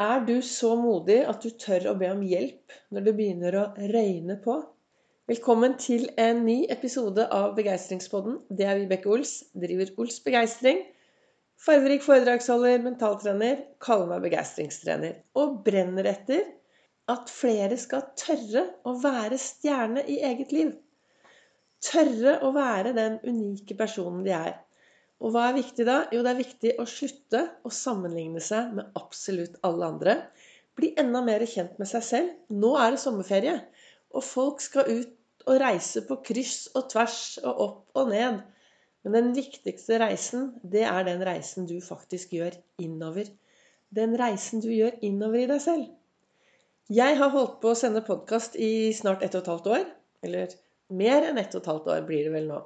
Er du så modig at du tør å be om hjelp når det begynner å røyne på? Velkommen til en ny episode av Begeistringspodden. Det er Vibeke Ols. Driver Ols Begeistring. Farverik foredragsholder, mentaltrener. Kaller meg begeistringstrener. Og brenner etter at flere skal tørre å være stjerne i eget liv. Tørre å være den unike personen de er. Og hva er viktig da? Jo, det er viktig å slutte å sammenligne seg med absolutt alle andre. Bli enda mer kjent med seg selv. Nå er det sommerferie, og folk skal ut og reise på kryss og tvers og opp og ned. Men den viktigste reisen, det er den reisen du faktisk gjør innover. Den reisen du gjør innover i deg selv. Jeg har holdt på å sende podkast i snart ett og et halvt år. Eller mer enn ett og et halvt år blir det vel nå.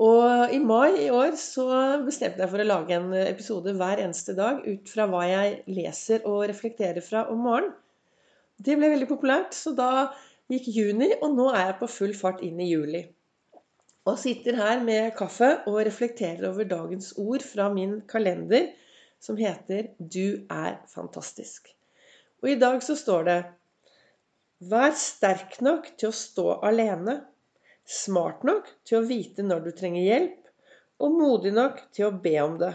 Og i mai i år så bestemte jeg for å lage en episode hver eneste dag ut fra hva jeg leser og reflekterer fra om morgenen. Det ble veldig populært, så da gikk juni, og nå er jeg på full fart inn i juli. Og sitter her med kaffe og reflekterer over dagens ord fra min kalender, som heter 'Du er fantastisk'. Og i dag så står det Vær sterk nok til å stå alene smart nok til å vite når du trenger hjelp, og modig nok til å be om det.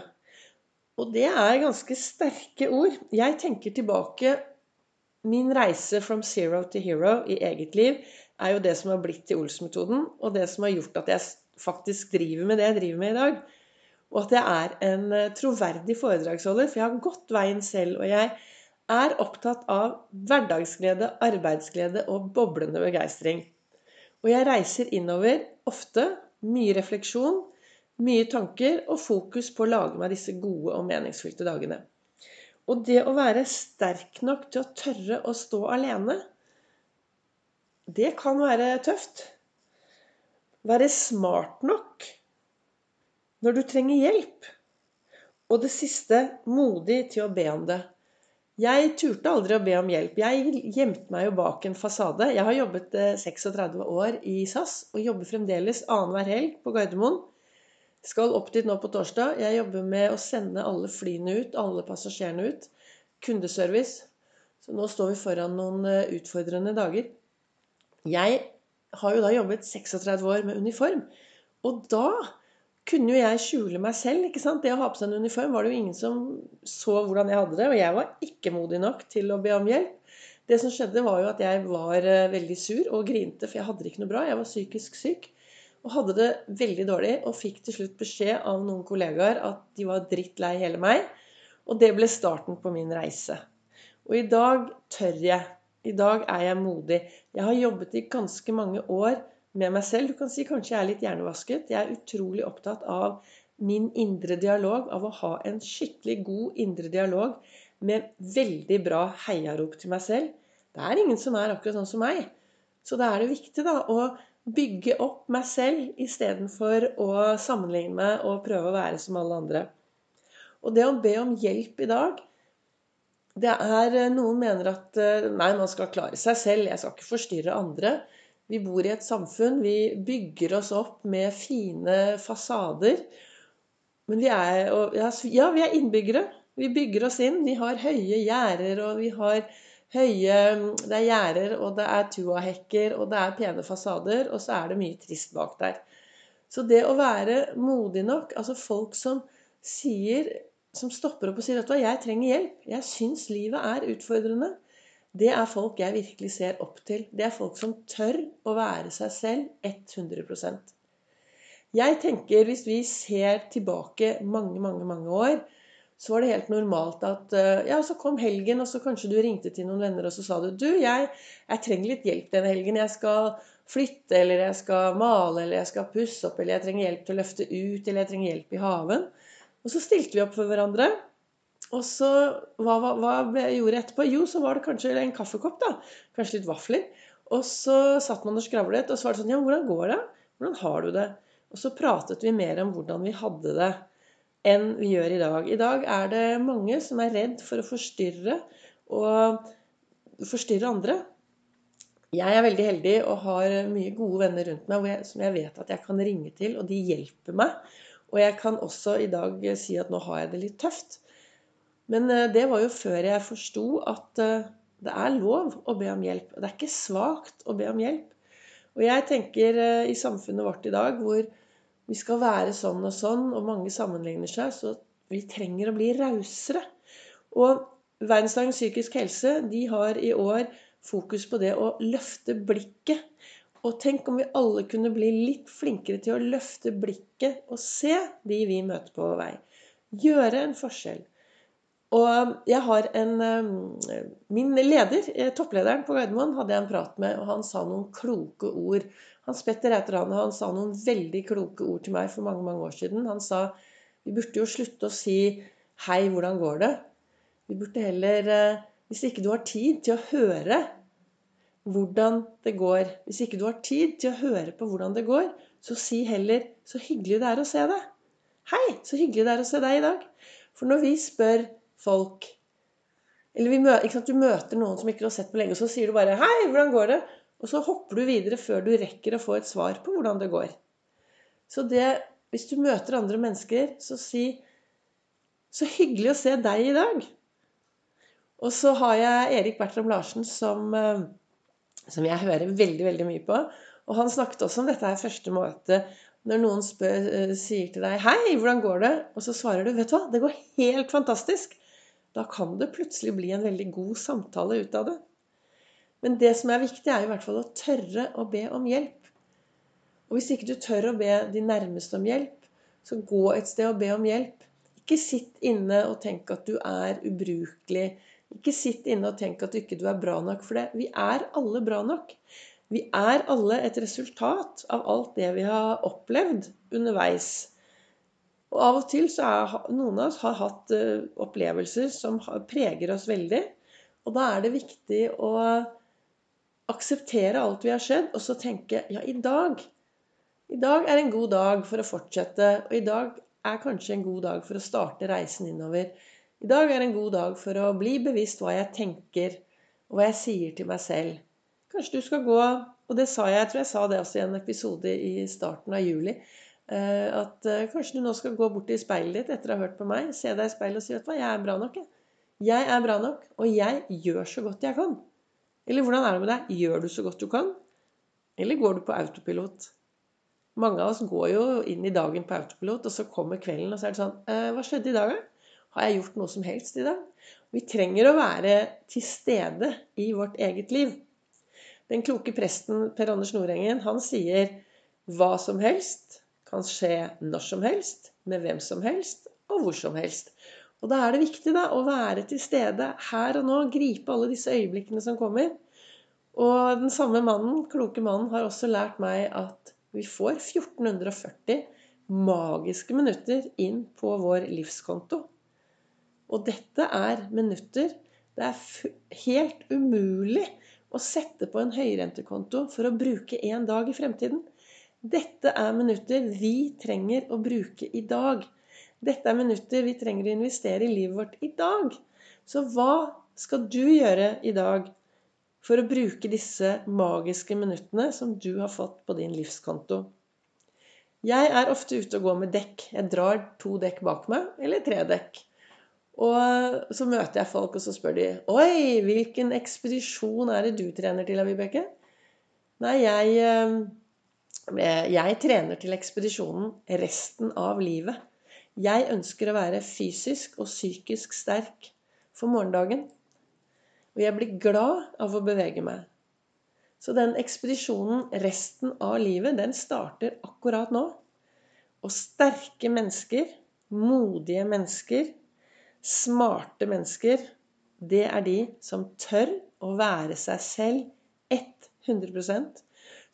Og det er ganske sterke ord. Jeg tenker tilbake Min reise from zero to hero i eget liv er jo det som har blitt til Ols-metoden, og det som har gjort at jeg faktisk driver med det jeg driver med i dag. Og at jeg er en eh, troverdig foredragsholder, for jeg har gått veien selv. Og jeg er opptatt av hverdagsglede, arbeidsglede og boblende begeistring. Og jeg reiser innover ofte. Mye refleksjon, mye tanker og fokus på å lage meg disse gode og meningsfylte dagene. Og det å være sterk nok til å tørre å stå alene, det kan være tøft. Være smart nok når du trenger hjelp. Og det siste modig til å be om det. Jeg turte aldri å be om hjelp. Jeg gjemte meg jo bak en fasade. Jeg har jobbet 36 eh, år i SAS og jobber fremdeles annenhver helg på Gardermoen. Skal opp dit nå på torsdag. Jeg jobber med å sende alle flyene ut, alle passasjerene ut. Kundeservice. Så nå står vi foran noen eh, utfordrende dager. Jeg har jo da jobbet 36 år med uniform. Og da kunne jo jeg skjule meg selv. ikke sant? Det å ha på seg en uniform var det jo ingen som så hvordan jeg hadde det. Og jeg var ikke modig nok til å be om hjelp. Det som skjedde, var jo at jeg var eh, veldig sur og grinte, for jeg hadde det ikke noe bra. Jeg var psykisk syk og hadde det veldig dårlig. Og fikk til slutt beskjed av noen kollegaer at de var drittlei hele meg. Og det ble starten på min reise. Og i dag tør jeg. I dag er jeg modig. Jeg har jobbet i ganske mange år med meg selv. Du kan si kanskje jeg er litt hjernevasket. Jeg er utrolig opptatt av min indre dialog, av å ha en skikkelig god indre dialog med veldig bra heiarop til meg selv. Det er ingen som er akkurat sånn som meg. Så da er det viktig da, å bygge opp meg selv istedenfor å sammenligne meg og prøve å være som alle andre. Og det å be om hjelp i dag det er Noen mener at nei, man skal klare seg selv, jeg skal ikke forstyrre andre. Vi bor i et samfunn. Vi bygger oss opp med fine fasader. Men vi er, ja, vi er innbyggere. Vi bygger oss inn. Vi har høye gjerder, og vi har høye Det er gjerder, og det er tuahekker, og det er pene fasader, og så er det mye trist bak der. Så det å være modig nok Altså folk som sier Som stopper opp og sier at jeg trenger hjelp. Jeg syns livet er utfordrende. Det er folk jeg virkelig ser opp til. Det er folk som tør å være seg selv 100% Jeg tenker hvis vi ser tilbake mange, mange, mange år, så var det helt normalt at eh, Ja, så kom helgen, og så kanskje du ringte til noen venner, og så sa du Du, jeg, jeg trenger litt hjelp denne helgen. Jeg skal flytte, eller jeg skal male, eller jeg skal pusse opp, eller jeg trenger hjelp til å løfte ut, eller jeg trenger hjelp i haven. Og så stilte vi opp for hverandre. Og så hva, hva, hva jeg gjorde etterpå? Jo, så var det kanskje en kaffekopp, da. Kanskje litt vafler. Og så satt man og skravlet, og så var det sånn Ja, hvordan går det? Hvordan har du det? Og så pratet vi mer om hvordan vi hadde det, enn vi gjør i dag. I dag er det mange som er redd for å forstyrre og forstyrre andre. Jeg er veldig heldig og har mye gode venner rundt meg som jeg vet at jeg kan ringe til, og de hjelper meg. Og jeg kan også i dag si at nå har jeg det litt tøft. Men eh, det var jo før jeg forsto at eh, det er lov å be om hjelp. Det er ikke svakt å be om hjelp. Og jeg tenker eh, i samfunnet vårt i dag hvor vi skal være sånn og sånn, og mange sammenligner seg, så vi trenger å bli rausere. Og Verdensdagen psykisk helse de har i år fokus på det å løfte blikket. Og tenk om vi alle kunne bli litt flinkere til å løfte blikket og se de vi møter på vei. Gjøre en forskjell. Og jeg har en eh, Min leder, eh, topplederen på Gardermoen, hadde jeg en prat med, og han sa noen kloke ord. Hans Petter heter han, han sa noen veldig kloke ord til meg for mange mange år siden. Han sa vi burde jo slutte å si 'Hei, hvordan går det?' Vi burde heller eh, Hvis ikke du har tid til å høre hvordan det går, hvis ikke du har tid til å høre på hvordan det går, så si heller 'Så hyggelig det er å se deg'. Hei, så hyggelig det er å se deg i dag. For når vi spør folk Eller møter, du møter noen som ikke du har sett på lenge, og så sier du bare 'Hei, hvordan går det?' Og så hopper du videre før du rekker å få et svar på hvordan det går. Så det, hvis du møter andre mennesker, så si 'Så hyggelig å se deg i dag'. Og så har jeg Erik Bertram Larsen som, eh, som jeg hører veldig, veldig mye på. Og han snakket også om dette her første møtet. Når noen spør, eh, sier til deg 'Hei, hvordan går det?' Og så svarer du 'Vet du hva, det går helt fantastisk'. Da kan det plutselig bli en veldig god samtale ut av det. Men det som er viktig, er i hvert fall å tørre å be om hjelp. Og hvis ikke du tør å be de nærmeste om hjelp, så gå et sted og be om hjelp. Ikke sitt inne og tenk at du er ubrukelig. Ikke sitt inne og tenk at du ikke er bra nok for det. Vi er alle bra nok. Vi er alle et resultat av alt det vi har opplevd underveis. Og av og til så er noen av oss har hatt uh, opplevelser som preger oss veldig. Og da er det viktig å akseptere alt vi har skjedd, og så tenke ja, i dag I dag er en god dag for å fortsette. Og i dag er kanskje en god dag for å starte reisen innover. I dag er en god dag for å bli bevisst hva jeg tenker, og hva jeg sier til meg selv. Kanskje du skal gå Og det sa jeg, jeg tror jeg sa det også i en episode i starten av juli Eh, at eh, kanskje du nå skal gå bort til speilet ditt etter å ha hørt på meg, se deg i speilet og si vet du hva, jeg er bra nok. Jeg. jeg er bra nok, og jeg gjør så godt jeg kan. Eller hvordan er det med deg? Gjør du så godt du kan? Eller går du på autopilot? Mange av oss går jo inn i dagen på autopilot, og så kommer kvelden, og så er det sånn «Eh, Hva skjedde i dag, da? Har jeg gjort noe som helst i dag? Vi trenger å være til stede i vårt eget liv. Den kloke presten Per Anders Nordengen, han sier hva som helst kan skje når som helst, med hvem som helst og hvor som helst. Og da er det viktig da, å være til stede her og nå, gripe alle disse øyeblikkene som kommer. Og den samme mannen, kloke mannen, har også lært meg at vi får 1440 magiske minutter inn på vår livskonto. Og dette er minutter det er helt umulig å sette på en høyrentekonto for å bruke en dag i fremtiden. Dette er minutter vi trenger å bruke i dag. Dette er minutter vi trenger å investere i livet vårt i dag. Så hva skal du gjøre i dag for å bruke disse magiske minuttene som du har fått på din livskonto? Jeg er ofte ute og går med dekk. Jeg drar to dekk bak meg, eller tre dekk. Og så møter jeg folk, og så spør de Oi, hvilken ekspedisjon er det du trener til, Vibeke? Nei, jeg eh, jeg trener til ekspedisjonen resten av livet. Jeg ønsker å være fysisk og psykisk sterk for morgendagen. Og jeg blir glad av å bevege meg. Så den ekspedisjonen resten av livet, den starter akkurat nå. Og sterke mennesker, modige mennesker, smarte mennesker, det er de som tør å være seg selv 100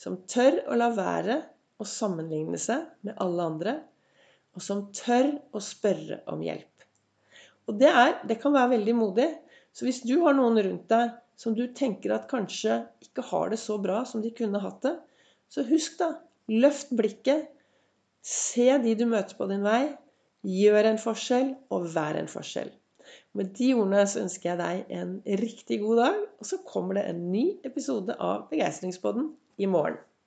som tør å la være å sammenligne seg med alle andre, og som tør å spørre om hjelp. Og det, er, det kan være veldig modig. Så hvis du har noen rundt deg som du tenker at kanskje ikke har det så bra som de kunne hatt det, så husk, da. Løft blikket. Se de du møter på din vei. Gjør en forskjell, og vær en forskjell. Med de ordene så ønsker jeg deg en riktig god dag, og så kommer det en ny episode av Begeistringspodden i morgen.